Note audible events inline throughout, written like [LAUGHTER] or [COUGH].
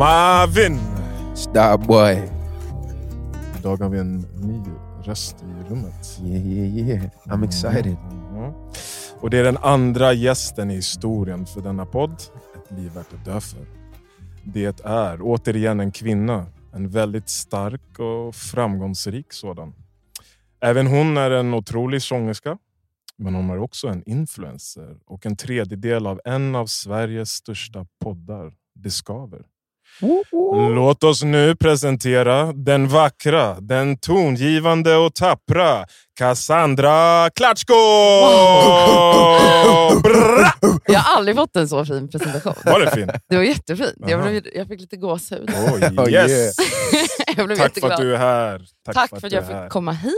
Marvin! Starboy. Idag har vi en ny röst i rummet. Yeah, yeah, yeah. I'm excited. Mm. Och det är den andra gästen i historien för denna podd. Ett liv värt att dö för. Det är återigen en kvinna. En väldigt stark och framgångsrik sådan. Även hon är en otrolig sångerska. Men hon är också en influencer och en tredjedel av en av Sveriges största poddar, Det skaver. Låt oss nu presentera den vackra, den tongivande och tappra Cassandra Klatschko! Jag har aldrig fått en så fin presentation. Var det fint? Det var jättefint. Jag, blev, jag fick lite gåshud. Oh, [LAUGHS] yes. jag blev Tack för att du är här. Tack, för att jag fick komma hit.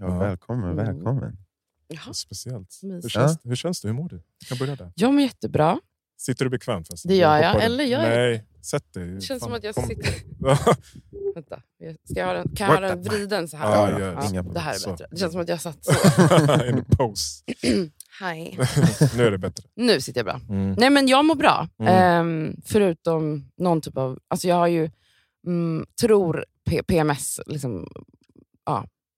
Ja, Ja. välkommen, Mm. välkommen. Jaha. Speciellt. Hur känns, hur känns det? Hur mår du? Vi kan börja där. Jag mår jättebra. Sitter du bekvämt? förresten? Det gör jag. Eller gör jag- Nej, sätt dig. Det känns Fan, som att jag kom. sitter... [LAUGHS] Vänta. Ska jag ha den, kan jag ha den vriden så här? Ja, gör det. Inga det här är Så. bättre. Det känns som att jag satt så. [LAUGHS] In pose. [CLEARS THROAT] Hej. [LAUGHS] nu är det bättre. Nu sitter jag bra. Mm. Nej, men jag mår bra. Mm. Ehm, förutom någon typ av... Alltså jag har ju, mm, tror P- PMS liksom,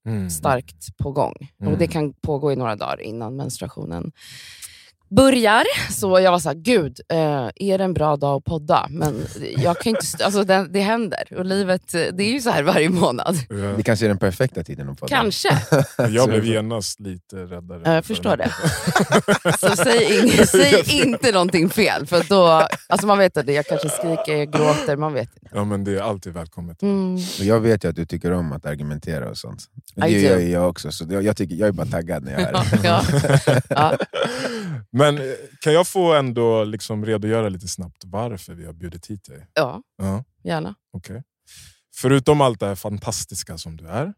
Mm. starkt på gång. Mm. Och Det kan pågå i några dagar innan menstruationen börjar. Så jag var så här, gud, eh, är det en bra dag att podda? Men jag kan inte, alltså det, det händer. Och livet, eh, det är ju så här varje månad. Ja. Det kanske är den perfekta tiden att podda. Kanske. [LAUGHS] Jag blev genast lite räddare. Ja, jag förstår det. [LAUGHS] Så säg, ing- säg inte någonting fel. För då, alltså man vet att det, jag kanske skriker, jag gråter, man vet inte. Ja, men det är alltid välkommet. Mm. Och Jag vet ju att du tycker om att argumentera och sånt. Det gör jag också, så jag, jag, tycker, jag är bara taggad när jag är här. [LAUGHS] Ja. Ja. Men eh, kan jag få ändå liksom redogöra lite snabbt varför vi har bjudit hit dig? ja, Ja, gärna. okej. Förutom allt det här fantastiska som du är,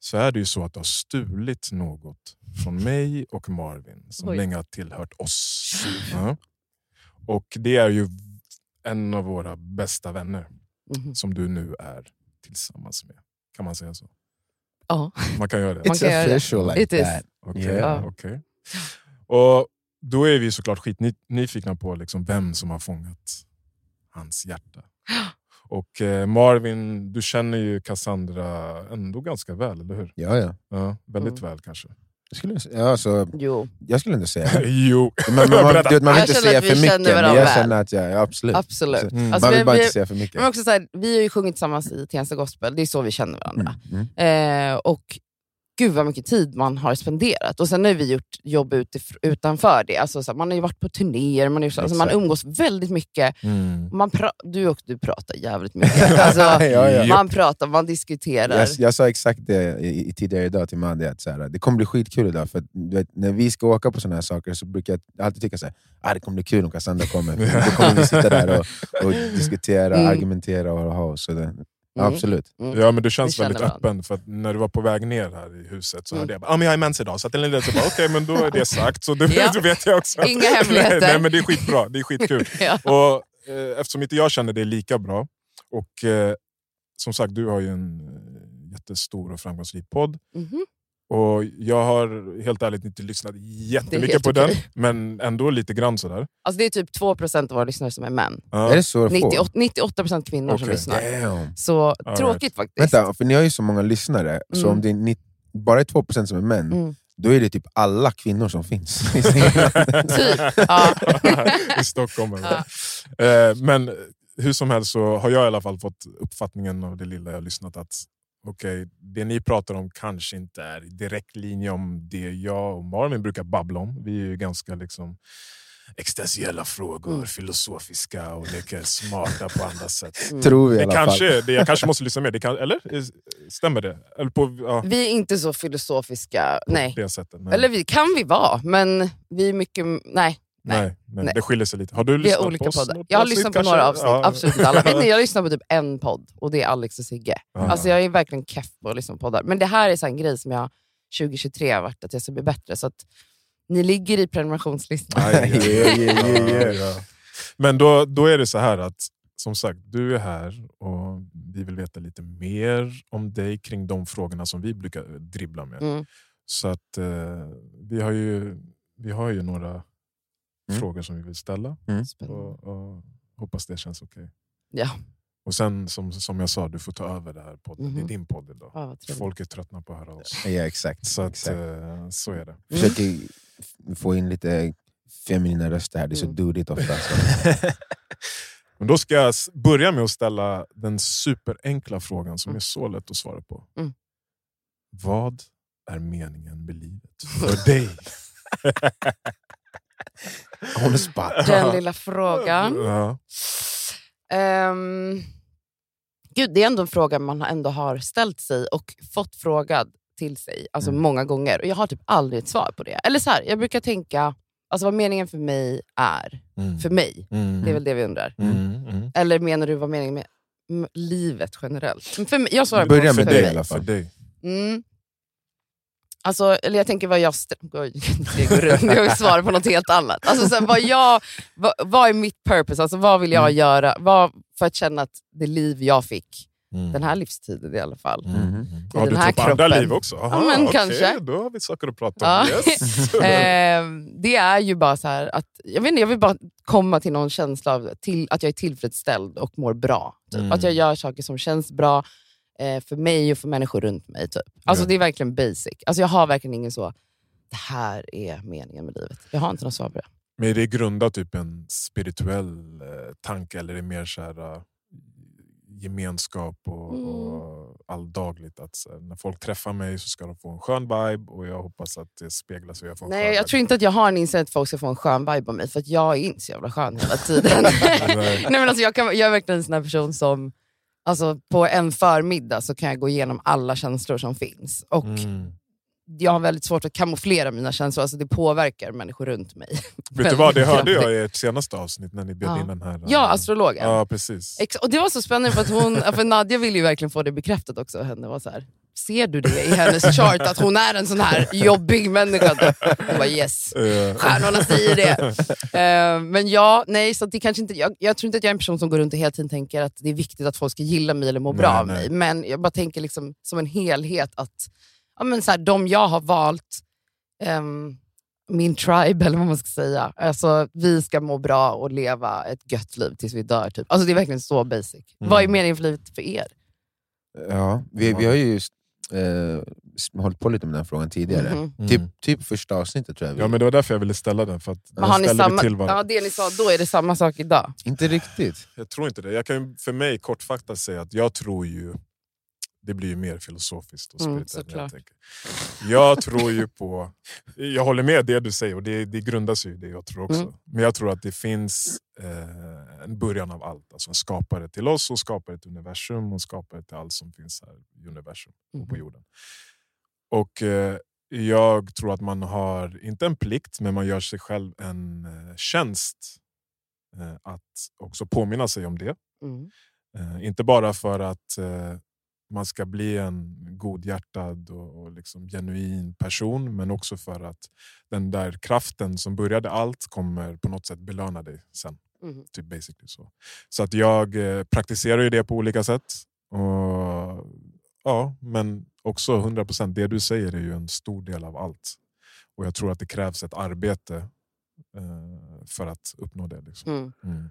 så är det ju så att du har stulit något från mig och Marvin som Oj. länge har tillhört oss. Ja. Och det är ju en av våra bästa vänner Mhm. som du nu är tillsammans med. Kan man säga så? Ja. Man kan göra det? It's official like It is. that. Okej. Ja. Och Då är vi såklart skitnyfikna på liksom vem som har fångat hans hjärta. [GASPS] Och eh, Marvin, du känner ju Cassandra ändå ganska väl, eller hur? Ja, ja. Ja, väldigt Mm. väl kanske. Jag skulle, ja, alltså, Jo, jag skulle inte säga [LAUGHS] jo. Men, men, man, [LAUGHS] du vet, man vill inte säga vi för mycket, känner men varandra jag väl. känner att jag, ja, absolut. absolut. Mm. Alltså, man vi, vill bara vi, inte säga för mycket. men också så här, vi har ju sjungit tillsammans i Tensta Gospel, det är så vi känner varandra. Mm, mm. Eh, och gud vad mycket tid man har spenderat. Och sen har vi gjort jobb utanför det. Alltså, så man har ju varit på turnéer, man, så- alltså, man umgås väldigt mycket. Mm. Man du, och, du pratar jävligt mycket. [LAUGHS] Alltså, ja, ja. man pratar, man diskuterar. Jag, jag sa exakt det i, i tidigare idag till Madde, att så här, det kommer bli skitkul idag. För vet, när vi ska åka på såna här saker så brukar jag alltid tycka att ah, det kommer bli kul om Cassandra kommer. Då kommer vi sitta där och, och [LAUGHS] diskutera, Mm. argumentera och ha oss. Så det, Mm. Absolut. Mm. Ja men du känns väldigt varandra. öppen, för att när du var på väg ner här i huset så Mm. hörde jag bara, ah, men jag är mens idag, så att den lilla så bara, okej men då är det [LAUGHS] sagt. Så då, Ja. [LAUGHS] då vet jag också. att- Inga hemligheter. nej, nej men det är skitbra, det är skitkul. [LAUGHS] Ja. Och, eh, eftersom inte jag känner det lika bra, och eh, som sagt du har ju en eh, jättestor och framgångsrik podd. Mhm. Och jag har helt ärligt inte lyssnat jättemycket på den, men ändå lite grann sådär. Alltså, det är typ 2% av våra lyssnare som är män. Ja. Är det så få? 98%, 98% kvinnor som Okej. lyssnar. Damn. Så right. tråkigt faktiskt. Vänta, för ni har ju så många lyssnare, så Mm. om det är ni, bara är 2% som är män, Mm. då är det typ alla kvinnor som finns. [LAUGHS] Typ. Ja. [LAUGHS] i Stockholm. eller? Eh, Men hur som helst så har jag i alla fall fått uppfattningen av det lilla jag har lyssnat att okej, det ni pratar om kanske inte är i direkt linje om det jag och Marvin brukar babbla om. Vi är ju ganska liksom existentiella frågor, Mm. filosofiska och leker smarta på andra sätt. Tror vi i Det alla fall. kanske, det, jag kanske måste lyssna mer, det kan, eller? Stämmer det? Eller på, ja, Vi är inte så filosofiska. på Nej. det sättet? Nej. Eller vi kan vi vara, men vi är mycket... Nej. Nej. nej, nej, nej. det skiljer sig lite. Har du lyssnat olika på poddar. Jag har lyssnat på kanske? några avsnitt, Ja. absolut inte alla. Men [LAUGHS] jag lyssnar på typ en podd och det är Alex och Sigge. Ja. Alltså jag är verkligen keff på att lyssna på poddar. Men det här är så en grej som jag 2023 har varit att jag ska bli bättre. Så att ni ligger i prenumerationslistan. Aj. Yeah, yeah, yeah, ja. Men då, då är det så här att, som sagt, du är här och vi vill veta lite mer om dig kring de frågorna som vi brukar dribbla med. Mm. Så att eh, vi har ju, vi har ju några Mm. frågor som vi vill ställa Spännande. och, och hoppas det känns okej. Ja. Och sen som, som jag sa, du får ta över det här podden. Det är Mhm. din podd idag. Trevligt. Folk är tröttna på att höra oss. Ja, exakt. Så, att, exakt. eh, så är det. Försöker f- få in lite feminina röster här, det är så Mm. dudigt ofta. [LAUGHS] Men då ska jag börja med att ställa den superenkla frågan som Mm. är så lätt att svara på. Mm. Vad är meningen med livet för dig? [LAUGHS] On the spot. Den lilla frågan. Ja. Ehm, gud, det är ändå en fråga man ändå har ställt sig och fått frågad till sig alltså Mm. många gånger. Och Jag har typ aldrig ett svar på det. Eller så här, Jag brukar tänka alltså vad meningen för mig är. Mm. För mig. Mm. Det är väl det vi undrar. Mm, mm. Eller menar du vad meningen med livet generellt? För mig, jag svarar Börja för med För det i dig. alla För fall. dig. Mm. Alltså, eller jag tänker vad jag... Oj, det går runt. Jag vill svara på något helt annat. Alltså, så här, vad, jag, vad, vad är mitt purpose? Alltså, vad vill jag Mm. göra vad, för att känna att det liv jag fick, Mm. den här livstiden i alla fall. Mm. Mm. I Ja, den du här tror på andra kroppen. liv också? Aha, Ja, men okej, kanske. Då har vi saker att prata om. Ja. Yes. [LAUGHS] Ehm, det är ju bara så här att jag, vet inte, jag vill bara komma till någon känsla av till, att jag är tillfredsställd och mår bra. Typ. Mm. Att jag gör saker som känns bra eh, för mig och för människor runt mig. Typ. Alltså, Ja. Det är verkligen basic. Alltså, jag har verkligen ingen så, det här är meningen med livet. Jag har inte något svar på det. Men är det grundat typ en spirituell eh, tanke eller är det mer så här, eh, gemenskap och, Mm. och alldagligt? Att så när folk träffar mig så ska de få en skön vibe och jag hoppas att det speglas och jag får Nej, jag vibe. tror inte att jag har en inställning att folk ska få en skön vibe av mig, för att jag är inte så jävla skön hela tiden. [LAUGHS] [LAUGHS] Nej. Men alltså, jag, kan, jag är verkligen en sån person som, alltså, på en förmiddag så kan jag gå igenom alla känslor som finns. Och Mm jag har väldigt svårt att kamouflera mina känslor, alltså det påverkar människor runt mig. [LAUGHS] Vet du vad, det hörde jag i ert senaste avsnitt när ni bjöd Ja. in den här... eh, Ja, astrologen. Ja, precis. Ex- och Det var så spännande, för, att hon, [LAUGHS] för Nadja ville ju verkligen få det bekräftat också. Henne var så här, Ser du det i hennes chart, att hon är en sån här [LAUGHS] jobbig människa? Hon bara yes. Eh, Stjärnorna säger det. Eh, men ja, nej, så det kanske inte, jag, jag tror inte att jag är en person som går runt och hela tiden tänker att det är viktigt att folk ska gilla mig eller må bra Nej, av mig. Men jag bara tänker liksom, som en helhet att ja, men så här, de jag har valt, ehm, min tribe eller vad man ska säga, alltså, vi ska må bra och leva ett gött liv tills vi dör. Typ. Alltså, det är verkligen så basic. Mm. Vad är meningen för livet för er? Ja, vi, vi har ju just, eh, hållit på lite med den här frågan tidigare. Mhm. mm. Typ, typ första avsnittet tror jag. Vi, Ja, men det var därför jag ville ställa den. För att har ni samma, till varandra. ja, det ni sa då, är det samma sak idag? Inte riktigt. Jag tror inte det. Jag kan ju för mig kortfattat säga att jag tror ju... Det blir ju mer filosofiskt och Mm, spirituellt. såklart. jag, jag tror ju på... Jag håller med det du säger och det, det grundas ju i det jag tror också. Mm. Men jag tror att det finns eh, en början av allt. Alltså en skapare till oss och skapare till universum och skapare till allt som finns här i universum och på Mhm. jorden. Och eh, jag tror att man har, inte en plikt, men man gör sig själv en eh, tjänst eh, att också påminna sig om det. Mm. Eh, inte bara för att eh, man ska bli en godhjärtad och, och liksom genuin person, men också för att den där kraften som började allt kommer på något sätt belöna dig sen. Mm. Typ basically så. Så att jag eh, praktiserar ju det på olika sätt. Och, ja, men också 100% det du säger är ju en stor del av allt. Och jag tror att det krävs ett arbete eh, för att uppnå det. Liksom. Mm. Mm.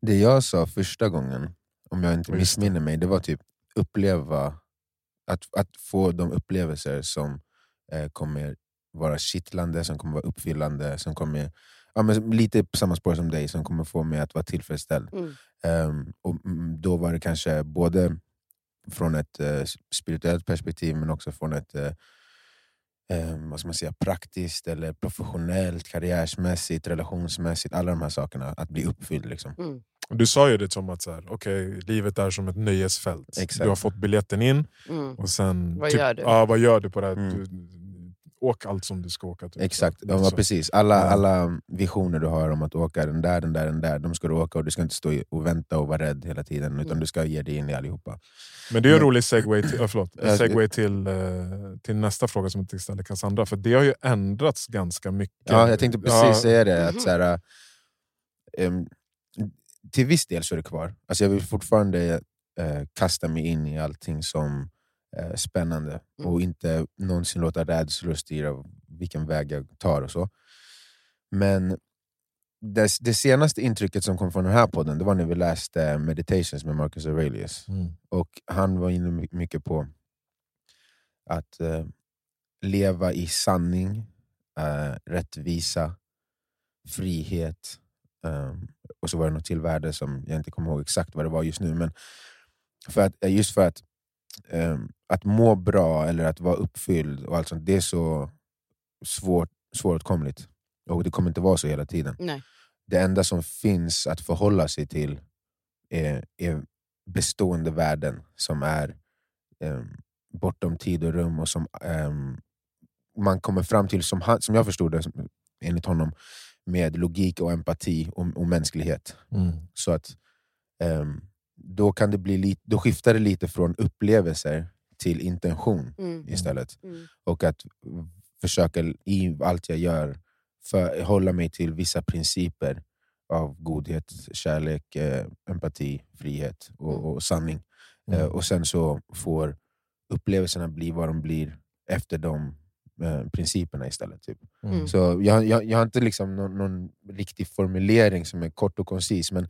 Det jag sa första gången, om jag inte missminner mig, det var typ uppleva, att, att få de upplevelser som eh, kommer vara kittlande, som kommer vara uppfyllande, som kommer, ja, men lite på samma spår som dig, som kommer få mig att vara tillfredsställd. Mm. Ehm, och då var det kanske både från ett eh, spirituellt perspektiv men också från ett eh, eh, vad man säga, praktiskt, eller professionellt, karriärsmässigt, relationsmässigt. Alla de här sakerna, att bli uppfylld. Liksom. Mm. Du sa ju det som att så här, okay, livet är som ett nöjesfält. Exakt. Du har fått biljetten in Mm. och sen... Vad typ, gör du? Ja, vad gör du på det här? Mm. Du, åk allt som du ska åka. Typ. Exakt, Så, ja, precis. Alla, Ja. alla visioner du har om att åka den där, den där, den där, de ska du åka och du ska inte stå och vänta och vara rädd hela tiden, utan Mm. du ska ge dig in i allihopa. Men det är en rolig segway, till, äh, förlåt, segway till, eh, till nästa fråga som jag ställa Cassandra. För det har ju ändrats ganska mycket. Ja, jag tänkte precis Ja, säga det. Att, Mhm. så här, ehm, till viss del så är det kvar. Alltså jag vill fortfarande eh, kasta mig in i allting som är spännande Mm. och inte någonsin låta rädslor styra vilken väg jag tar och så. Men det, det senaste intrycket som kom från den här podden det var när vi läste Meditations med Marcus Aurelius. Mm. Och Han var inne my- mycket på att eh, leva i sanning, eh, rättvisa, frihet. Eh, och så var det något till värde som jag inte kommer ihåg exakt vad det var just nu. Men för att, eh, just för att, eh, att må bra eller att vara uppfylld, och allt sånt, det är så svårt, svåråtkomligt. Och det kommer inte vara så hela tiden. Nej. Det enda som finns att förhålla sig till är, är bestående värden som är eh, bortom tid och rum och som man kommer fram till, som, han, som jag förstod det enligt honom, med logik och empati och, och mänsklighet. Mm. Så att ehm, då, kan det bli lite, då skiftar det lite från upplevelser till intention Mm. istället. Mm. Och att försöka i allt jag gör för, hålla mig till vissa principer av godhet, kärlek, eh, empati, frihet och, Mm. och sanning. Mm. Eh, och sen så får upplevelserna bli vad de blir efter de eh, principerna istället. Typ. Mm. Så jag, jag, jag har inte liksom någon, någon riktig formulering som är kort och koncis, men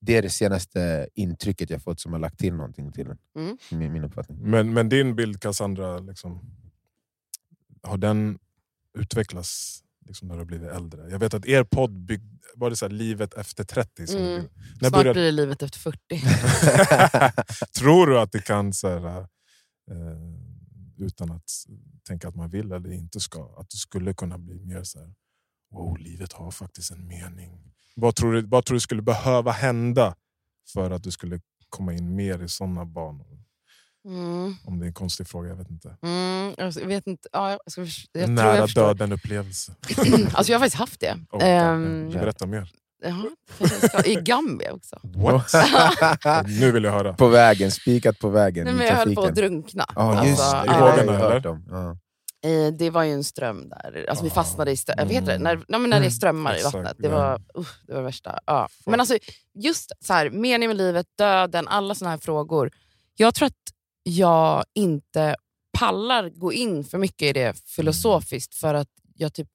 det är det senaste intrycket jag fått som har lagt till någonting till den. Mm. Min, min uppfattning. Men, men din bild Cassandra, liksom, har den utvecklats liksom, när du har blivit äldre? Jag vet att er podd byggde, var det så här, livet efter 30? Som Mm. när Snart började, blir det livet efter 40. [LAUGHS] Tror du att det kan, så här, eh, utan att tänka att man vill eller inte ska, att det skulle kunna bli mer så här, wow, livet har faktiskt en mening. Vad tror, du, vad tror du skulle behöva hända för att du skulle komma in mer i sådana banor? Mm. Om det är en konstig fråga, jag vet inte. Mm. Jag vet inte. Ja, jag, ska, jag Nära jag förstår. döden upplevelse. [CLEARS THROAT] Alltså jag har faktiskt haft det. Oh, Ehm, Berätta mer. Kanske ska- I Gambia också. What? [LAUGHS] nu vill jag höra. på vägen, spikat på vägen Nej, men jag höll på att drunkna. Ja, just Alltså, det. i ja. vågorna, hört eller? Ja. Eh, Det var ju en ström där. Alltså, vi Ah. fastnade i ström. Vad heter det? Mm. När, nej, men när det är strömmar i vattnet. Det ja. var, uh, det var det värsta. Ja. Men alltså, just så här, mening med livet, döden, alla såna här frågor. Jag tror att jag inte pallar gå in för mycket i det filosofiskt för att jag typ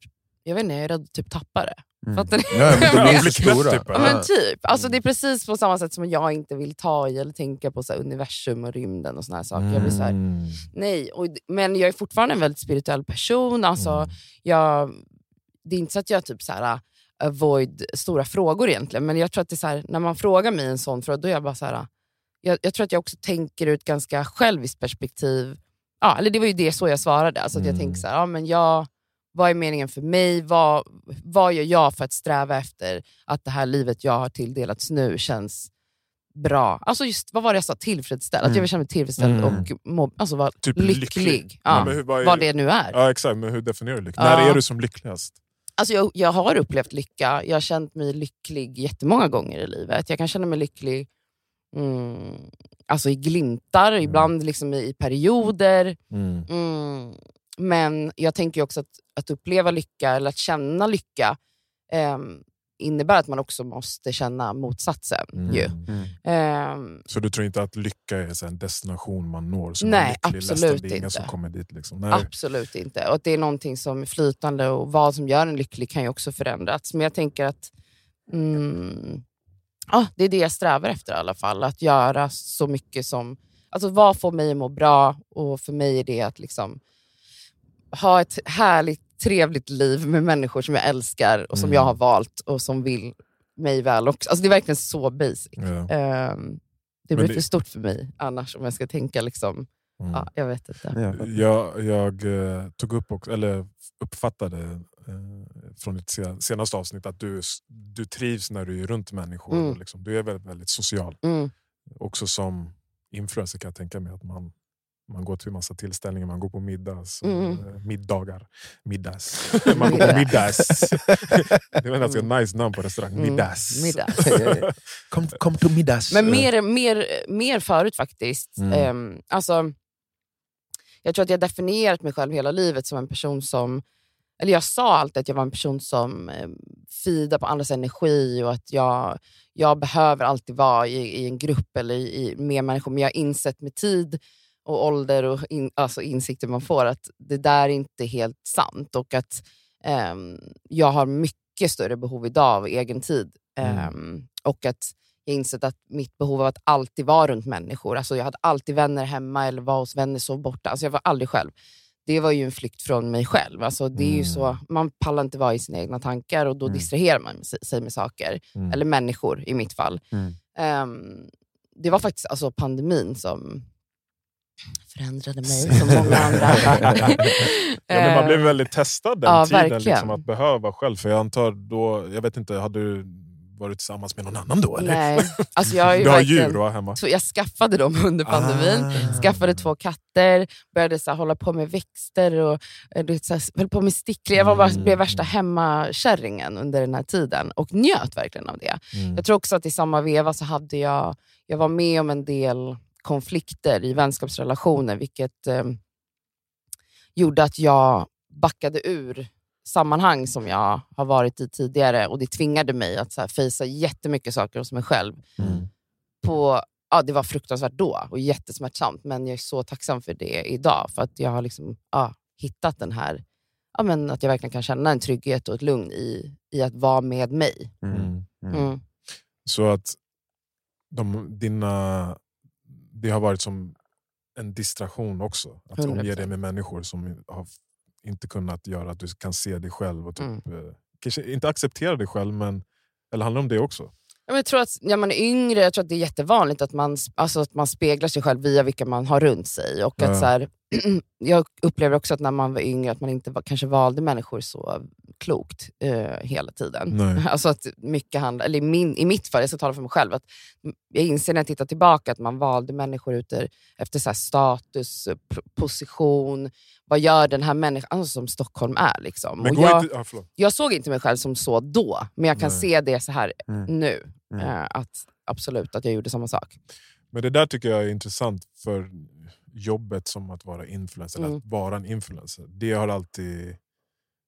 jag vet inte, jag är rädd att typ tappa det. Mm. Fattar ni? Ja, men de är [LAUGHS] så stora. typ, Ja, men typ. Alltså, det är precis på samma sätt som jag inte vill ta i eller tänka på så här, universum och rymden och såna här saker. Jag blir så här, Mm. nej. Och, men jag är fortfarande en väldigt spirituell person. Alltså, Mm. jag, det är inte så att jag typ så här, uh, avoid stora frågor egentligen, men jag tror att det är så här, när man frågar mig en sån fråga, då är jag bara så här, uh, jag, jag tror att jag också tänker ett ganska själviskt perspektiv. Ja, eller det var ju det så jag svarade. Alltså att jag Mm. tänker så här, ja, men jag, vad är meningen för mig? Vad, vad gör jag för att sträva efter att det här livet jag har tilldelats nu känns bra? Alltså just, vad var det jag sa? Tillfredsställd. Att jag Mm. vill känna mig tillfredsställd Mm. och må, alltså vara Typ lycklig. lycklig. Ja, men hur- vad är- vad det nu är. Ja, exakt, men hur definierar du lycka? Ja. När är du som lyckligast? Alltså jag, jag har upplevt lycka. Jag har känt mig lycklig jättemånga gånger i livet. Jag kan känna mig lycklig mm, alltså i glimtar, ibland liksom i, i perioder. Mm, men jag tänker också att, att uppleva lycka, eller att känna lycka, ehm, innebär att man också måste känna motsatsen. Mm. Ju. Mm. Ehm, Så du tror inte att lycka är en destination man når? Som Nej, är lycklig, absolut ingen inte. som kommer dit. Liksom. Nej. Absolut inte. Och det är någonting som är flytande och vad som gör en lycklig kan ju också förändras. Men jag tänker att mm, ja, det är det jag strävar efter i alla fall. Att göra så mycket som... Alltså vad får mig att må bra? Och för mig är det att liksom ha ett härligt, trevligt liv med människor som jag älskar och som Mm. jag har valt och som vill mig väl också. Alltså det är verkligen så basic. Ja. Ehm, det blir det- för stort för mig annars om jag ska tänka liksom... Mm. Ja, jag vet inte. Ja, jag. Jag, eh, tog upp också, eller uppfattade eh, från ditt se- senaste avsnitt att du, du trivs när du är runt människor. Mm. Och liksom, du är väldigt, väldigt social. Mm. Också som influencer kan jag tänka mig att man, man går till massa tillställningar, man går på middags, Mm. eh, middagar, middags. [LAUGHS] man går på middags. [LAUGHS] det ett ganska nice namn på restaurang, Mm. middags. Middag. [LAUGHS] Kom, kom till middags. Men mer, mer, mer förut faktiskt. Mm. Ehm, alltså, jag tror att jag definierat mig själv hela livet som en person som... Eller jag sa alltid att jag var en person som eh, feedar på andras energi och att jag, jag behöver alltid vara i, i en grupp eller i, i, med människor. Men jag har insett med tid och ålder och in, alltså insikter man får att det där är inte helt sant. Och att ehm, jag har mycket större behov idag av egen tid. Mm. Ehm, och att jag insett att mitt behov av att alltid vara runt människor, alltså jag hade alltid vänner hemma eller var hos vänner, sov borta. Alltså jag var aldrig själv. Det var ju en flykt från mig själv. Alltså det är ju Mm. så, man pallar inte vara i sina egna tankar och då Mm. distraherar man sig- med saker. Mm. Eller människor i mitt fall. Mm. Ehm, det var faktiskt alltså pandemin som förändrade mig, [LAUGHS] som många andra. [LAUGHS] Ja, men man blev Ehm, väldigt testad den ja, tiden, liksom, att behöva själv. För jag antar då, jag vet inte, hade du varit tillsammans med någon annan då? Eller? Nej, alltså jag har ju [LAUGHS] Du har djur va, hemma? Så jag skaffade dem under pandemin. Ah. Skaffade två katter, började så här, hålla på med växter och eh, du vet, så här, höll på med stickling. Jag var bara, Mm. blev värsta hemmakärringen under den här tiden och njöt verkligen av det. Mm. Jag tror också att i samma veva så hade jag, jag var med om en del konflikter i vänskapsrelationer, vilket eh, gjorde att jag backade ur sammanhang som jag har varit i tidigare och det tvingade mig att så här, fejsa jättemycket saker hos mig själv. Mm. På, ja, det var fruktansvärt då och jättesmärtsamt, men jag är så tacksam för det idag. För att jag har liksom, ja, hittat den här, ja, men att jag verkligen kan känna en trygghet och ett lugn i, i att vara med mig. Mm. Mm. Mm. Så att de, dina, det har varit som en distraktion också. Att 100%. omge dig med människor som har inte kunnat göra att du kan se dig själv och typ, Mm. eh, kanske inte acceptera dig själv, men eller handlar det om det också? Jag tror att när man är yngre, jag tror att det är jättevanligt att man, alltså att man speglar sig själv via vilka man har runt sig. Och att Ja. så här, [CLEARS THROAT] jag upplever också att när man var yngre att man inte var, kanske valde människor så klokt eh, hela tiden. Nej. [LAUGHS] Alltså att mycket handlar, eller i, min, i mitt fall, jag ska tala för mig själv, att jag inser när jag tittar tillbaka att man valde människor ute, efter så status, position, vad gör den här människan, alltså som Stockholm är. Liksom. Men jag, inte, förlåt. jag såg inte mig själv som så då, men jag kan Nej. se det så här Mm. nu. Mm. Eh, att absolut att jag gjorde samma sak. Men det där tycker jag är intressant för jobbet som att vara influencer, Mm. att vara en influencer. Det har alltid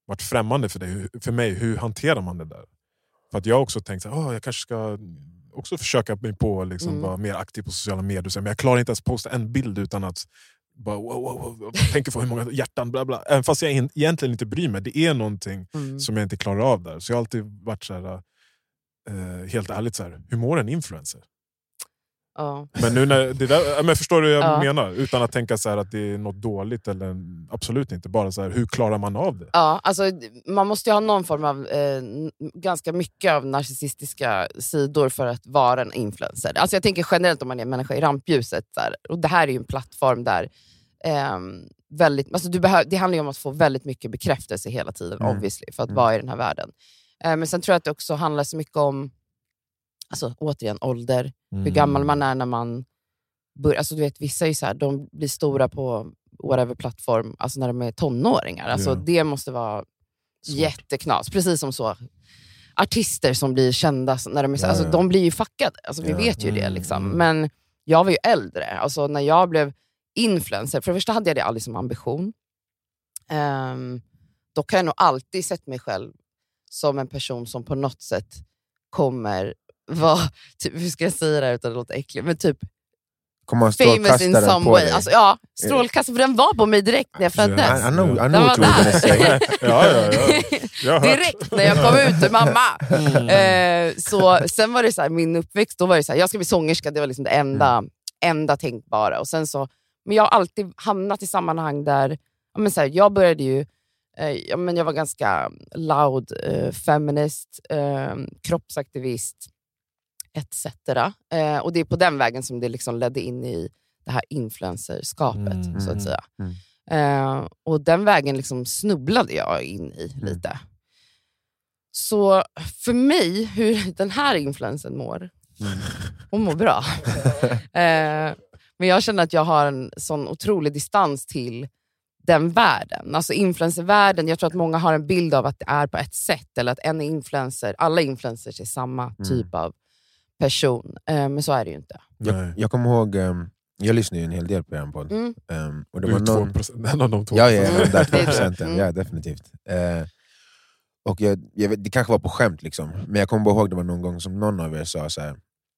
varit främmande för dig. För mig, hur hanterar man det där? För att jag har också tänkt att jag kanske ska också försöka mig på att liksom Mm. vara mer aktiv på sociala medier. Men jag klarar inte ens posta en bild utan att bara, wow, wow, wow, tänka på hur många hjärtan, bla bla. Även fast jag egentligen inte bryr mig. Det är någonting Mm. som jag inte klarar av där. Så jag har alltid varit så här, eh, helt ärligt, så här, hur mår en influencer? Ja. Men nu när det där, men förstår du vad jag Ja. menar? Utan att tänka så här att det är något dåligt, eller absolut inte. Bara så här, hur klarar man av det? Ja, alltså, man måste ju ha någon form av, eh, ganska mycket av narcissistiska sidor för att vara en influencer. Alltså, jag tänker generellt om man är en människa i rampljuset. Här, och det här är ju en plattform där ehm, väldigt, alltså, du behöver, det handlar ju om att få väldigt mycket bekräftelse hela tiden, Mm. obviously, för att Mm. vara i den här världen. Eh, men sen tror jag att det också handlar så mycket om, alltså, återigen, ålder. Mm. hur gammal man är när man börjar. Alltså, du vet, vissa är så här, de blir stora på whatever plattform alltså när de är tonåringar. Alltså, Ja. Det måste vara Svårt. jätteknas. Precis som så artister som blir kända, när de, är, så- Ja, alltså, ja. de blir ju fuckade. Alltså, vi Ja. vet ju det. Mm, Liksom. mm. Men jag var ju äldre. Alltså, när jag blev influencer, för det första hade jag det aldrig som ambition. Um, då kan jag nog alltid sett mig själv som en person som på något sätt kommer vara, typ, hur ska jag säga det här utan att det låter äckligt, men typ Kommer famous in strålkastaren some way. Alltså, ja, strålkastararen, för den var på mig direkt när jag föddes. I, I know, I know Den var gonna där. say. [LAUGHS] ja, ja, ja. Direkt när jag kom ut ur mamma. Eh, så, sen var det så här, min uppväxt, då var det så här, jag ska bli sångerska, det var liksom det enda, enda tänkbara. Och sen så, men jag har alltid hamnat i sammanhang där, men så här, jag började ju, eh, ja, men jag var ganska loud, eh, feminist, eh, kroppsaktivist, etc. Eh, och det är på den vägen som det liksom ledde in i det här influencerskapet, Mm, så att mm, säga. mm. Eh, och den vägen liksom snubblade jag in i Mm. lite. Så för mig, hur den här influensen mår, Mm. hon mår bra. [LAUGHS] eh, men jag känner att jag har en sån otrolig distans till den världen. Alltså influencervärlden, jag tror att många har en bild av att det är på ett sätt, eller att en influencer, alla influencers är samma typ av person. Eh, men så är det ju inte. Jag, jag kommer ihåg, ehm, jag lyssnar ju en hel del på er podd. Mm. Ehm, och det Du var någon, 2%, en av de två. Ja, ja, Mm. de där två Det är det. procenten. Mm. Ja, definitivt. Eh, och jag, jag vet, det kanske var på skämt, liksom. men jag kommer bara ihåg det var någon gång som någon av er sa så här,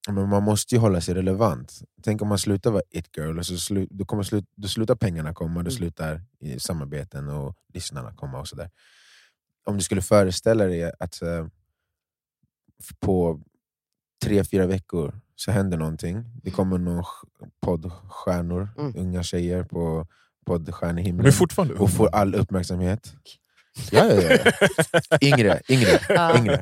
men man måste ju hålla sig relevant. Tänk om man slutar vara it-girl, och så slu, då, kommer slut, då slutar pengarna komma, då Mm. slutar i samarbeten och lyssnarna komma och sådär. om du skulle föreställa dig att eh, på tre, fyra veckor så händer någonting. Det kommer någon sk- poddstjärnor, Mm. unga tjejer på Men poddstjärnehimlen fortfarande ung. och får all uppmärksamhet. [LAUGHS] Ja, ja, ja. Yngre, yngre, Ja. yngre.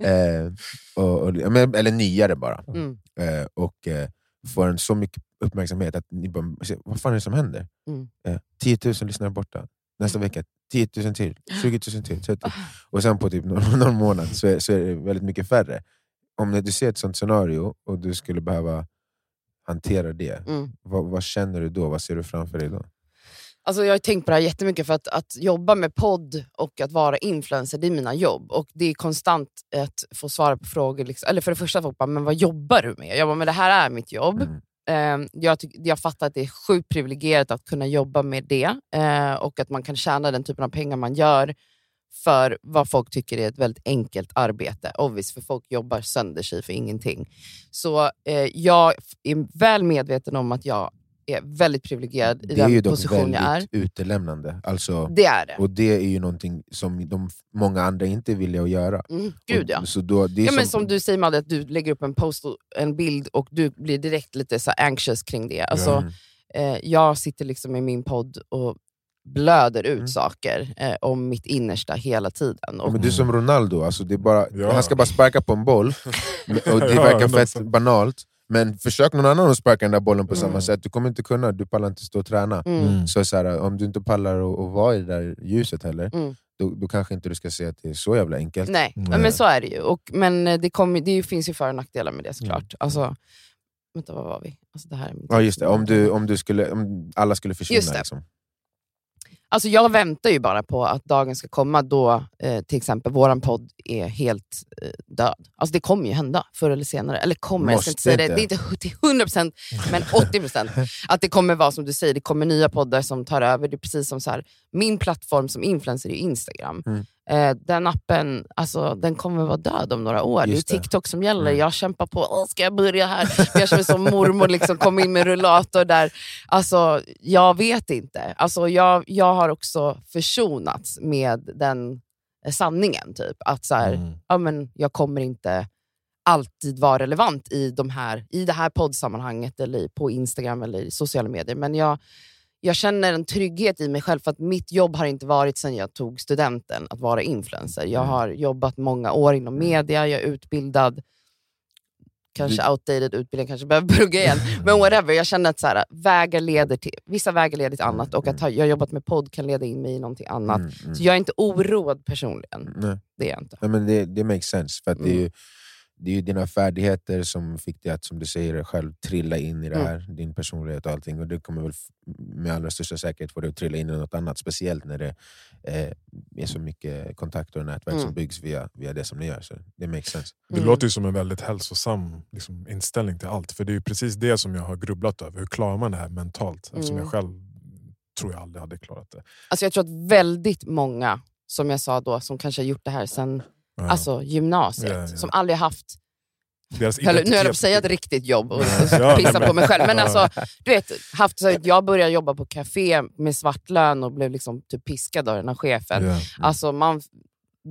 Eh, och, och, men- eller nyare bara. Mm. Eh, och eh, får en så mycket uppmärksamhet att ni bara, vad fan är det som händer? Mm. Eh, 10 000 lyssnare borta, nästa vecka 10 000 till, 20 000 till, 30 000. Och sen på typ någon, [LAUGHS] någon månad så är, så är det väldigt mycket färre. Om du ser ett sånt scenario och du skulle behöva hantera det, Mm. vad, vad känner du då? Vad ser du framför dig då? Alltså jag har tänkt på det här jättemycket för att, att jobba med podd och att vara influencer, det är mina jobb. Och det är konstant att få svara på frågor. Liksom. Eller för det första, folk bara, men vad jobbar du med? Jag bara, men det här är mitt jobb. Mm. Eh, jag, tyck, jag fattar att det är sjukt privilegierat att kunna jobba med det eh, och att man kan tjäna den typen av pengar man gör för vad folk tycker är ett väldigt enkelt arbete. Obvious, för folk jobbar sönder sig för ingenting. Så eh, jag är väl medveten om att jag är väldigt privilegierad i Det är ju den dock position jag är. väldigt utelämnande. Alltså, Det är det. och det är ju någonting som de, många andra inte är villiga att göra. Mm, gud ja. Och, så då, det är Ja, men som, som du säger Madde, att du lägger upp en post och en bild och du blir direkt lite så anxious kring det. Alltså, Mm. eh, jag sitter liksom i min podd och blöder ut Mm. saker eh, om mitt innersta hela tiden. Ja, Och, men du är som Ronaldo, alltså det är bara, Ja. han ska bara sparka på en boll, och det [LAUGHS] Ja, verkar fett 100%. banalt, men försök någon annan att sparka den där bollen på samma Mm. sätt, du kommer inte kunna, du pallar inte stå och träna. mm, Så, så här, om du inte pallar att, vara i det där ljuset heller, Mm. då, då kanske inte du ska säga att det är så jävla enkelt. nej, Nej. men så är det ju. Och, men eh, det, kommer- det finns ju för och nackdelar med det såklart. Mm. Alltså, vänta, vad var vi? Alltså, det här är Ja just det, om, du, om, du skulle, om alla skulle försvinna. Just det. Liksom. Alltså jag väntar ju bara på att dagen ska komma då eh, till exempel våran podd är helt eh, död. Alltså det kommer ju hända förr eller senare. Eller kommer, jag ska inte Måste säga det. inte. Det är inte till 100% men 80%. [LAUGHS] Att det kommer vara som du säger, det kommer nya poddar som tar över. Det är precis som så här, min plattform som influencer är Instagram. Mm. Eh, den appen alltså, den kommer vara död om några år. Just det är det. TikTok som gäller. Mm. Jag kämpar på, Åh, ska jag börja här? Jag känner som mormor, liksom, kom in med rullator där. Alltså, jag vet inte. Alltså, jag, jag har också försonats med den eh, sanningen. Typ. Att så här, Mm. ja, men jag kommer inte alltid vara relevant i, de här, i det här poddsammanhanget eller på Instagram eller i sociala medier. Men jag, jag känner en trygghet i mig själv för att mitt jobb har inte varit sedan jag tog studenten att vara influencer. Jag Mm. har jobbat många år inom media, jag är utbildad, kanske outdated utbildning, kanske behöver plugga igen. [LAUGHS] Men whatever, jag känner att så här, vägar leder till, vissa vägar leder till annat och att ha, jag har jobbat med podd kan leda in mig i någonting annat. Mm, mm. Så jag är inte oroad personligen. Nej. Det är jag inte. Nej, men det, det makes sense, för att det, är Mm. ju, det är ju dina färdigheter som fick dig att, som du säger själv, trilla in i det Mm. här. Din personlighet och allting. Och det kommer väl med allra största säkerhet få dig att trilla in i något annat. Speciellt när det eh, är så mycket kontakter och nätverk Mm. som byggs via, via det som ni gör. Så det makes sense. Det Mm. låter ju som en väldigt hälsosam liksom, inställning till allt. För det är ju precis det som jag har grubblat över. Hur klarar man det här mentalt? Eftersom Mm. jag själv tror jag aldrig hade klarat det. Alltså jag tror att väldigt många, som jag sa då, som kanske har gjort det här sen Ja. alltså, gymnasiet, Ja, ja. som aldrig haft Deras nu höll jag på att säga ett riktigt jobb och, Ja, [LAUGHS] pissa på mig själv. Men alltså, du vet, haft, så jag började jobba på café med svart lön och blev liksom typ piskad av den här chefen. Ja. Alltså, man,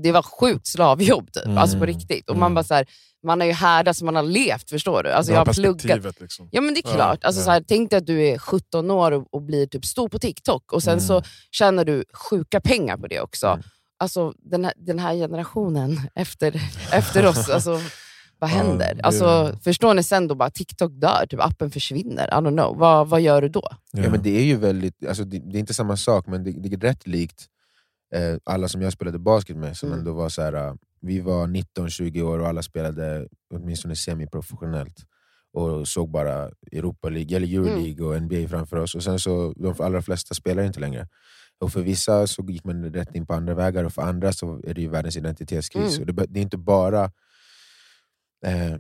det var sjukt slavjobb, typ. Mm. alltså på riktigt. Och man, Mm. bara så här, man har ju härdats, man har levt, förstår du? Alltså, Det jag har pluggat. Liksom. Ja men det är klart. Alltså, ja. Så här, tänk dig att du är 17 år och, och blir typ stor på TikTok och sen Mm. så tjänar du sjuka pengar på det också. Mm. Alltså, den, här, den här generationen efter, efter oss, alltså, [LAUGHS] vad Ja, händer? det- Alltså, förstår ni sen då bara TikTok dör, typ, appen försvinner. I don't know. Vad, vad gör du då? Ja. men det är ju väldigt, alltså det, det är inte samma sak, men det, det är rätt likt eh, alla som jag spelade basket med. Som Mm. ändå var så här, eh, vi var 19-20 år och alla spelade åtminstone semiprofessionellt. Och såg bara Europa League, eller Euroleague och NBA framför oss. Och sen så, de allra flesta spelar inte längre. Och för vissa så gick man rätt in på andra vägar, och för andra så är det ju världens identitetskris. Mm. Och det, det är inte bara eh,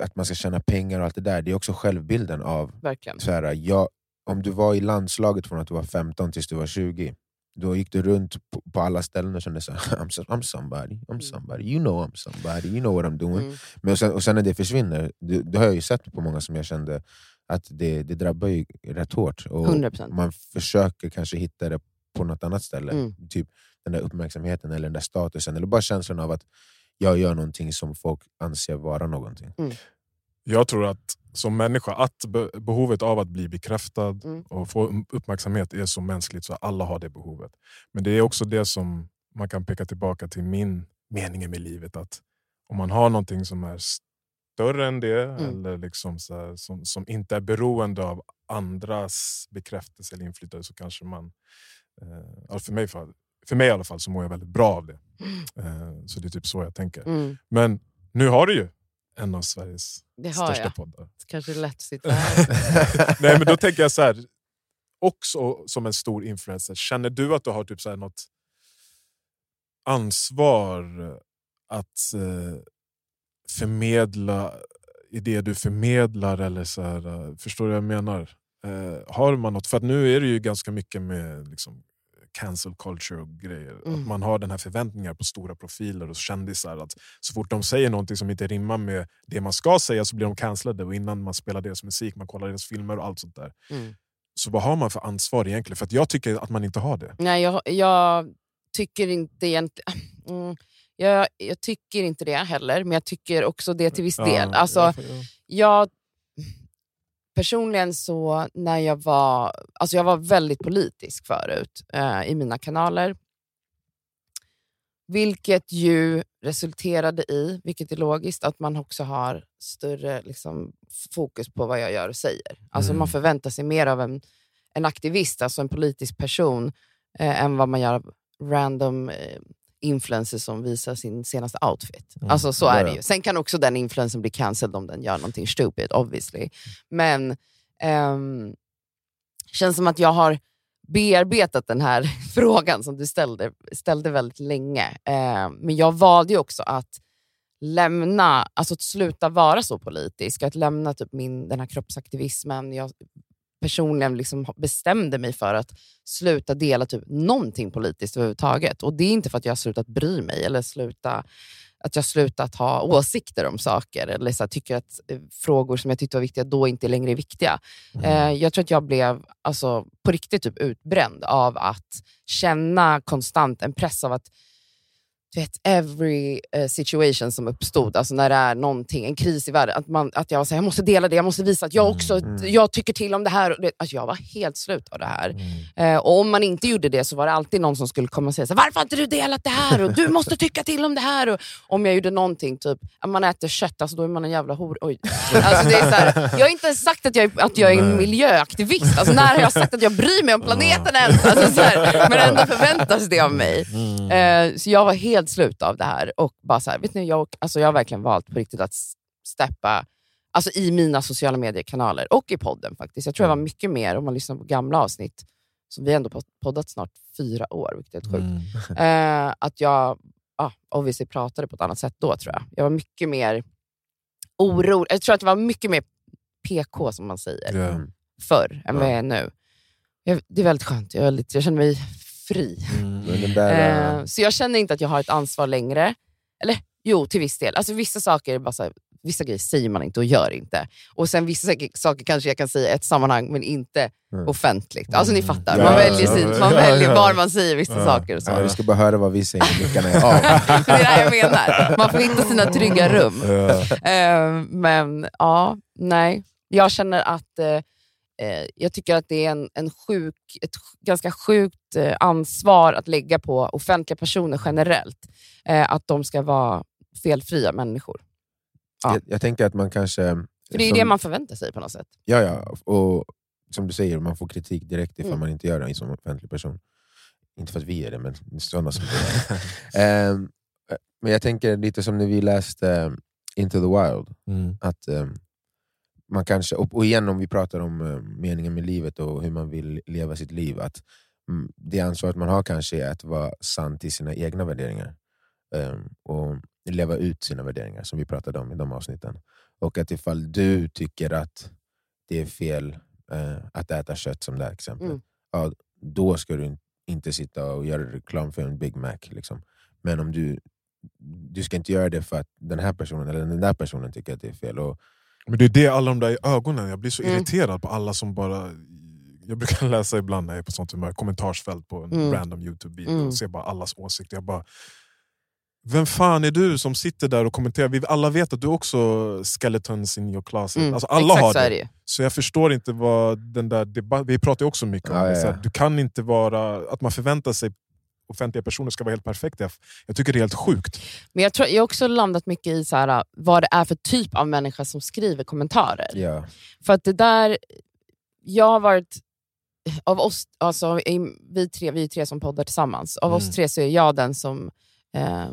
att man ska tjäna pengar och allt det där, det är också självbilden av Verkligen. så här, jag, om du var i landslaget från att du var 15 tills du var 20, då gick du runt på, på alla ställen och kände så här, [LAUGHS] I'm, so, I'm somebody, I'm somebody, you know I'm somebody, you know what I'm doing. Mm. Men sen, och sen när det försvinner, det, det har jag ju sett på många som jag kände att det, det drabbar ju rätt hårt. Och 100%. man försöker kanske hitta det på något annat ställe. Mm. Typ den där uppmärksamheten eller den där statusen, eller bara känslan av att jag gör någonting som folk anser vara någonting. Jag tror att som människa, att be behovet av att bli bekräftad Mm. och få uppmärksamhet är så mänskligt så alla har det behovet. Men det är också det som man kan peka tillbaka till min mening med livet. Att om man har någonting som är större än det, Mm. eller liksom så här, som, som inte är beroende av andras bekräftelse eller inflytande så kanske man... Eh, ja, för, mig, för, för mig i alla fall så mår jag väldigt bra av det. Eh, så det är typ så jag tänker. Mm. Men nu har du ju en av Sveriges största jag. poddar. Kanske lätt sitta [LAUGHS] här. Nej, men då tänker jag så här, också som en stor influencer, känner du att du har typ så här något ansvar att eh, förmedla i det du förmedlar? Eller så här, eh, förstår du vad jag menar? Eh, har man något? För att nu är det ju ganska mycket med liksom, cancel culture och grejer. Mm. Att man har den här förväntningar på stora profiler och kändisar. Att så fort de säger någonting som inte rimmar med det man ska säga så blir de cancellade. Och innan man spelar deras musik, man kollar deras filmer och allt sånt där. Mm. Så vad har man för ansvar egentligen? För att jag tycker att man inte har det. Nej, jag, jag tycker inte egentligen... [CLEARS THROAT] Mm, jag, jag tycker inte det heller, men jag tycker också det till viss del. Alltså, ja, ja. jag, personligen så när jag var... Alltså jag var väldigt politisk förut eh, i mina kanaler. Vilket ju resulterade i, vilket är logiskt, att man också har större liksom, fokus på vad jag gör och säger. Alltså Mm. Man förväntar sig mer av en, en aktivist, alltså en politisk person, eh, än vad man gör av random eh, influencers som visar sin senaste outfit. Mm. Alltså så är det ju. Sen kan också den influencern bli cancelled om den gör någonting stupid, obviously. Men ehm, känns som att jag har bearbetat den här [LAUGHS] frågan som du ställde, ställde väldigt länge. Eh, men jag valde ju också att lämna, alltså att sluta vara så politisk, att lämna typ min, den här kroppsaktivismen. Jag personligen liksom bestämde mig för att sluta dela typ någonting politiskt överhuvudtaget. Och det är inte för att jag har slutat bry mig eller sluta, att jag slutat ha åsikter om saker eller så här, tycker att eh, frågor som jag tyckte var viktiga då inte längre är viktiga. Eh, jag tror att jag blev alltså, på riktigt typ utbränd av att känna konstant en press av att du vet, every eh, situation som uppstod, alltså när det är någonting, en kris i världen, att, man, att jag här, jag måste dela det, jag måste visa att jag också Mm. jag tycker till om det här. Alltså jag var helt slut av det här. Mm. Eh, och om man inte gjorde det så var det alltid någon som skulle komma och säga så här, varför har inte du delat det här? Och du måste tycka till om det här. Och om jag gjorde någonting, typ att man äter kött, alltså då är man en jävla hor. Oj. Alltså det är så här, jag har inte ens sagt att jag, är, att jag är en miljöaktivist. Alltså när har jag sagt att jag bryr mig om planeten ens? Alltså så här, men ändå förväntas det av mig. Mm. Eh, så jag var helt slut av det här. Och bara så här, vet ni, jag, alltså jag har verkligen valt på riktigt att steppa alltså i mina sociala mediekanaler och i podden faktiskt. Jag tror jag var mycket mer, om man lyssnar på gamla avsnitt, så vi har ändå pod- poddat snart fyra år, vilket är helt sjukt. Mm. Eh, att jag ah, obviously pratade på ett annat sätt då, tror jag. Jag var mycket mer orolig. Jag tror att det var mycket mer PK, som man säger, Ja. förr än vad Ja. jag är nu. Jag, det är väldigt skönt. Jag, är väldigt, jag känner mig fri. Mm. Där, Eh, eh, så jag känner inte att jag har ett ansvar längre. Eller jo, till viss del. Alltså, vissa saker är bara så här, vissa grejer säger man inte och gör inte. Och sen vissa saker- kanske jag kan säga i ett sammanhang, men inte Mm. offentligt. Alltså ni Mm. fattar, man ja, väljer, sin, ja, man ja, väljer ja. var man säger vissa Ja. saker. Och så. ja, vi ska bara höra vad vi säger när mickarna [LAUGHS] det är det här jag menar. Man får hitta sina trygga rum. Ja. Eh, men ja, nej. Jag känner att eh, eh, jag tycker att det är en, en sjuk, ett ganska sjukt eh, ansvar att lägga på offentliga personer generellt. Eh, att de ska vara felfria människor. Ja. Jag, jag tänker att man kanske... För det är som- det man förväntar sig på något sätt. Ja, ja. Och som du säger, man får kritik direkt ifall Mm. man inte gör det som offentlig person. Inte för att vi är det, men sådana som det är. [LAUGHS] Ehm, Men jag tänker lite som när vi läste eh, Into the Wild. Mm. att eh, man kanske, och, igen om vi pratar om eh, meningen med livet och hur man vill leva sitt liv, att mm, det ansvaret man har kanske är att vara sann till sina egna värderingar. Eh, och leva ut sina värderingar, som vi pratade om i de avsnitten. Och att ifall du tycker att det är fel eh, att äta kött, som det här exemplet, Mm. ja, då ska du in- inte sitta och göra reklam för en Big Mac. Liksom. Men om du, du ska inte göra det för att den här personen eller den där personen tycker att det är fel. Och, Men det är det alla de där i ögonen, jag blir så Mm. irriterad på alla som bara jag brukar [LAUGHS] läsa ibland när jag är på sånt humör, kommentarsfält på en Mm. random Youtube-video Mm. och se bara allas åsikter. Jag bara, vem fan är du som sitter där och kommenterar? Vi alla vet att du också skeletons in your closet. Mm. Alltså, alla Exakt har det. är det. Så jag förstår inte vad den där debatten... Vi pratar ju också mycket om Ja, det. ja. att du kan inte vara... Att man förväntar sig offentliga personer ska vara helt perfekta. Jag- Jag tycker det är helt sjukt. Men jag, tror, jag har också landat mycket i så här, vad det är för typ av människa som skriver kommentarer. Ja. För att det där, jag har varit, av oss, alltså, vi, tre, vi är tre som poddar tillsammans, av Mm. oss tre så är jag den som eh,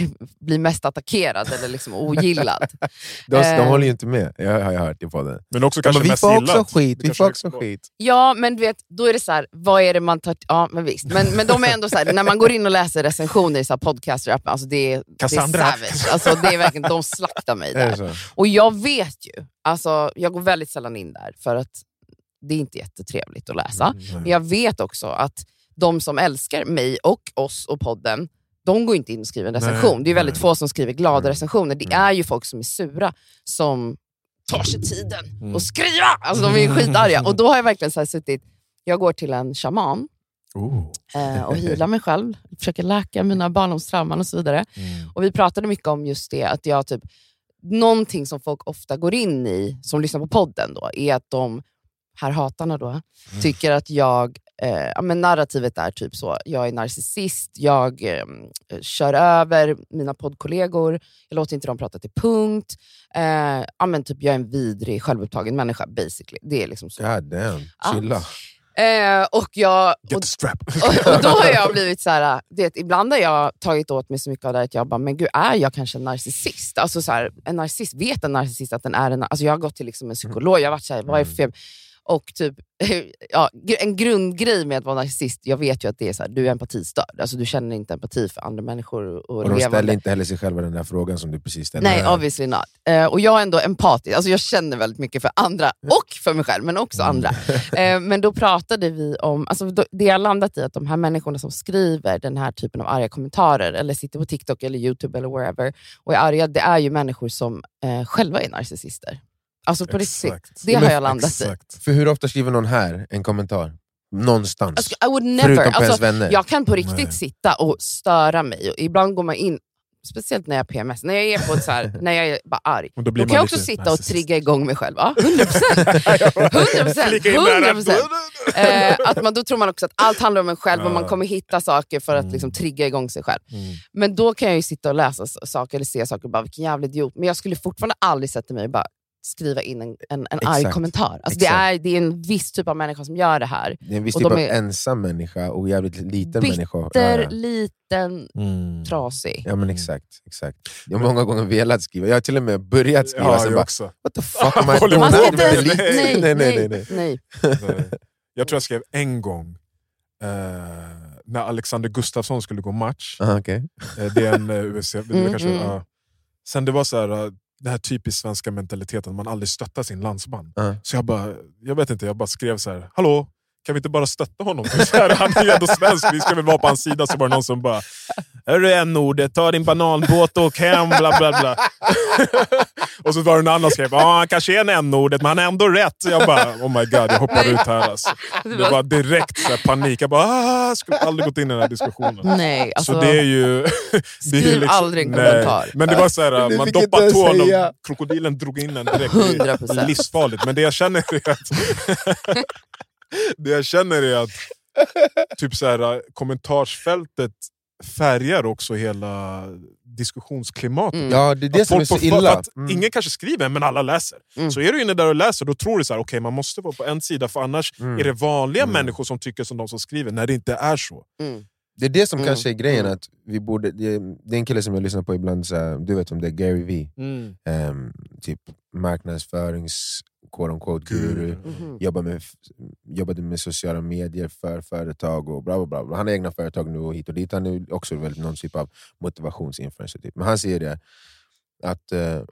[LAUGHS] blir mest attackerad eller liksom ogillad. [LAUGHS] De, de Eh. håller ju inte med, jag har jag hört i podden. Men också Ja, kanske men vi mest får gillat. också skit, Det vi får är också skit. Ja, men du vet, då är det så här, vad är det man tar... Ja, men visst. Men, men de är ändå så här, när man går in och läser recensioner i så här podcaster, alltså det, är- det är savage. Alltså det är verkligen, de slaktar mig där. Och jag vet ju, alltså, jag går väldigt sällan in där för att det är inte jättetrevligt att läsa. Mm. Men jag vet också att de som älskar mig och oss och podden, de går inte in och skriver en Nej, recension. det är väldigt nej. få som skriver glada Mm. recensioner. Det Mm. är ju folk som är sura som tar sig tiden Mm. och skriva. Alltså de är ju skitarga. Och då har jag verkligen så suttit, jag går till en shaman Oh. eh, och healar mig själv, försöker läka mina barndomstrauman och så vidare. Mm. Och vi pratade mycket om just det, att jag typ, någonting som folk ofta går in i, som lyssnar på podden, då, är att de, här hatarna då, tycker att jag, eh, ja, men narrativet är typ så, jag är narcissist, jag eh, kör över mina poddkollegor, jag låter inte dem prata till punkt, eh, ja, men typ, jag är en vidrig, självupptagen människa basically. Det är liksom så. God damn, chilla. Eh, och jag, och, och, och då har jag blivit så här, det, ibland har jag tagit åt mig så mycket av det att jag bara, men gud är jag kanske en narcissist? Alltså så här, en narcissist, vet en narcissist att den är en alltså Jag har gått till liksom en psykolog, jag har varit såhär, vad är det för? Och typ, [LAUGHS] ja, en grundgrej med att vara narcissist, jag vet ju att det är så här, du är empatistörd. Alltså, du känner inte empati för andra människor. Och, Och de levande. ställer inte heller sig själva den där frågan som du precis ställde. Nej, obviously not. Eh, och jag är ändå empatisk, alltså jag känner väldigt mycket för andra och för mig själv, men också andra. [LAUGHS] Eh, men då pratade vi om, alltså då, det jag landat i, att de här människorna som skriver den här typen av arga kommentarer, eller sitter på TikTok eller YouTube eller wherever, och är arga, det är ju människor som eh, själva är narcissister. Alltså på riktigt. Det har jag landat i. Exakt. För hur ofta skriver någon här en kommentar? Någonstans. Alltså, I would never. Förutom på Alltså, ens vänner. Jag kan på riktigt Nej. sitta och störa mig. Och ibland går man in, speciellt när jag har PMS, när jag är, på ett så här, [LAUGHS] när jag är bara arg. Och då Då kan jag också sitta och trigga igång mig själv. Ja, [LAUGHS] 100 procent. 100 Flika in där. 100%. [LAUGHS] Eh, att man, då tror man också att allt handlar om en själv och man kommer hitta saker för att Mm. liksom, trigga igång sig själv. Mm. Men då kan jag ju sitta och läsa saker eller se saker och bara, vilken jävla idiot. Men jag skulle fortfarande aldrig sätta mig och bara skriva in en, en, en arg Exakt. kommentar. Alltså, det, är, det är en viss typ av människa som gör det här. Det är en viss och typ de av är- ensam människa och jävligt liten Bitter, människa. Ja. liten, Mm. trasig. ja men exakt, exakt. Jag har många gånger velat skriva, jag har till och med börjat skriva, Ja, sen jag bara också. what the fuck [LAUGHS] am I doing? Man ska inte det. ens... [LAUGHS] Nej, Nej, nej, nej, nej, nej. Nej. [LAUGHS] Jag tror jag skrev en gång, eh, när Alexander Gustafsson skulle gå match. Aha, okej. Eh, det är en uh, UFC. det Mm, kanske, mm. Sen det var så här, eh, den här typiskt svenska mentaliteten, man aldrig stöttar sin landsman. Ja. Så jag bara, jag vet inte, jag bara skrev så här, hallå? Kan vi inte bara stötta honom? [LAUGHS] Så här, han är ju ändå svensk, vi ska väl vara på hans sida. Så var det någon som bara, Hörru n-ordet, ta din bananbåt och åk hem, bla bla bla. [LAUGHS] och så var det en annan som skrev, ja han kanske är en n-ordet men han är ändå rätt. Så jag bara, oh my god, jag hoppar ut här. Alltså. Det var direkt så här, panik. Jag bara, ah, jag skulle aldrig gått in i den här diskussionen. Nej, alltså, så det är ju... [LAUGHS] det är ju skriv aldrig en nej. kommentar. Men det var så här, man doppar ens tån och krokodilen drog in en direkt. Det är 100%. livsfarligt. Men det jag känner är att... [LAUGHS] det jag känner är att typ så här, kommentarsfältet färgar också hela diskussionsklimatet. Mm. Ja, det är det Att som är så illa. Att Mm. Ingen kanske skriver, men alla läser. Mm. Så är du inne där och läser, då tror du så här, okay, man måste vara på en sida, för annars Mm. är det vanliga Mm. människor som tycker som de som skriver, när det inte är så. Mm. Det är det som Mm. kanske är grejen, Mm. att vi borde, det, det är en kille som jag lyssnar på ibland, så här, du vet om det är Gary V, ehm, typ marknadsförings quote unquote, guru. Mhm. Jobbar med, jobbade med sociala medier för företag och bla bla bla. bla. Han har egna företag nu och hit och dit. Han är också väldigt någon typ av motivationsinfluencer. Typ. Men han säger det, att eh,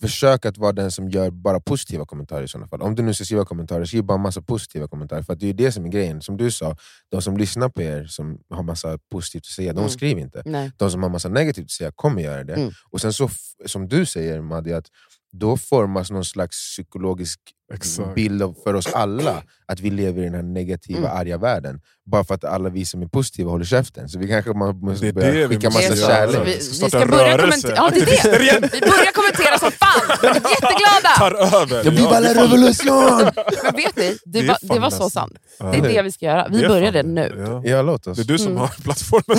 försök att vara den som gör bara positiva kommentarer i sådana fall. Om du nu ska skriva kommentarer, skriv bara massa positiva kommentarer. För att det är det som är grejen. Som du sa, de som lyssnar på er, som har massa positivt att säga, de Mm. skriver inte. Nej. De som har massa negativt att säga kommer göra det. Mm. Och sen så, som du säger Maddi, att då formas någon slags psykologisk Exakt. bild av, för oss alla att vi lever i den här negativa, Mm. arga världen. Bara för att alla vi som är positiva håller käften. Så vi kanske må- Det måste är börja det skicka massa kärlek. Vi, Vi ska börja kommentera. Ja, det är [LAUGHS] det. Vi börjar kommentera som fan, jätteglada! Tar över. Jag blir bara det är en revolution! Men [LAUGHS] vet ni, det, Det var, det var så nästan- sant. Det är det vi ska göra. Vi Det börjar det nu. Ja. Ja, låt oss. Det är du som Mm. har plattformen.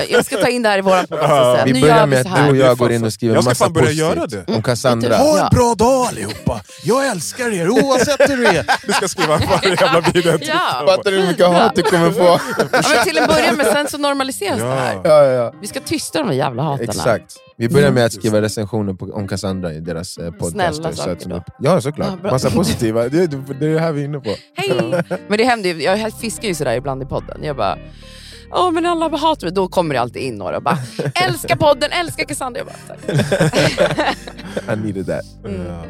[LAUGHS] Jag ska ta in det här i. Ja. sen. Vi Nu börjar med att du och jag går in och skriver Jag ska massa fan börja positivt göra det. om Cassandra. Ha en bra dag allihopa! Jag älskar er oavsett hur det är. Du ska skriva varje jävla video. Ja. Fattar du hur mycket hat du kommer få? Ja, men till en början, men sen så normaliseras det här. Ja. Ja, ja. Vi ska tysta de jävla hatarna. Exakt. Vi börjar med att skriva recensioner på, om Cassandra i deras eh, podcaster. Snälla så saker då. Ja, såklart. Ja. Massa positiva. Det, är det här vi är inne på. Hej! Men det händer ju, jag fiskar ju sådär ibland i podden. Jag bara, åh men alla bara hatar mig. Då kommer det alltid in några och bara, älskar podden, älskar Cassandra. Jag bara, tack. [LAUGHS] I needed that. Ja.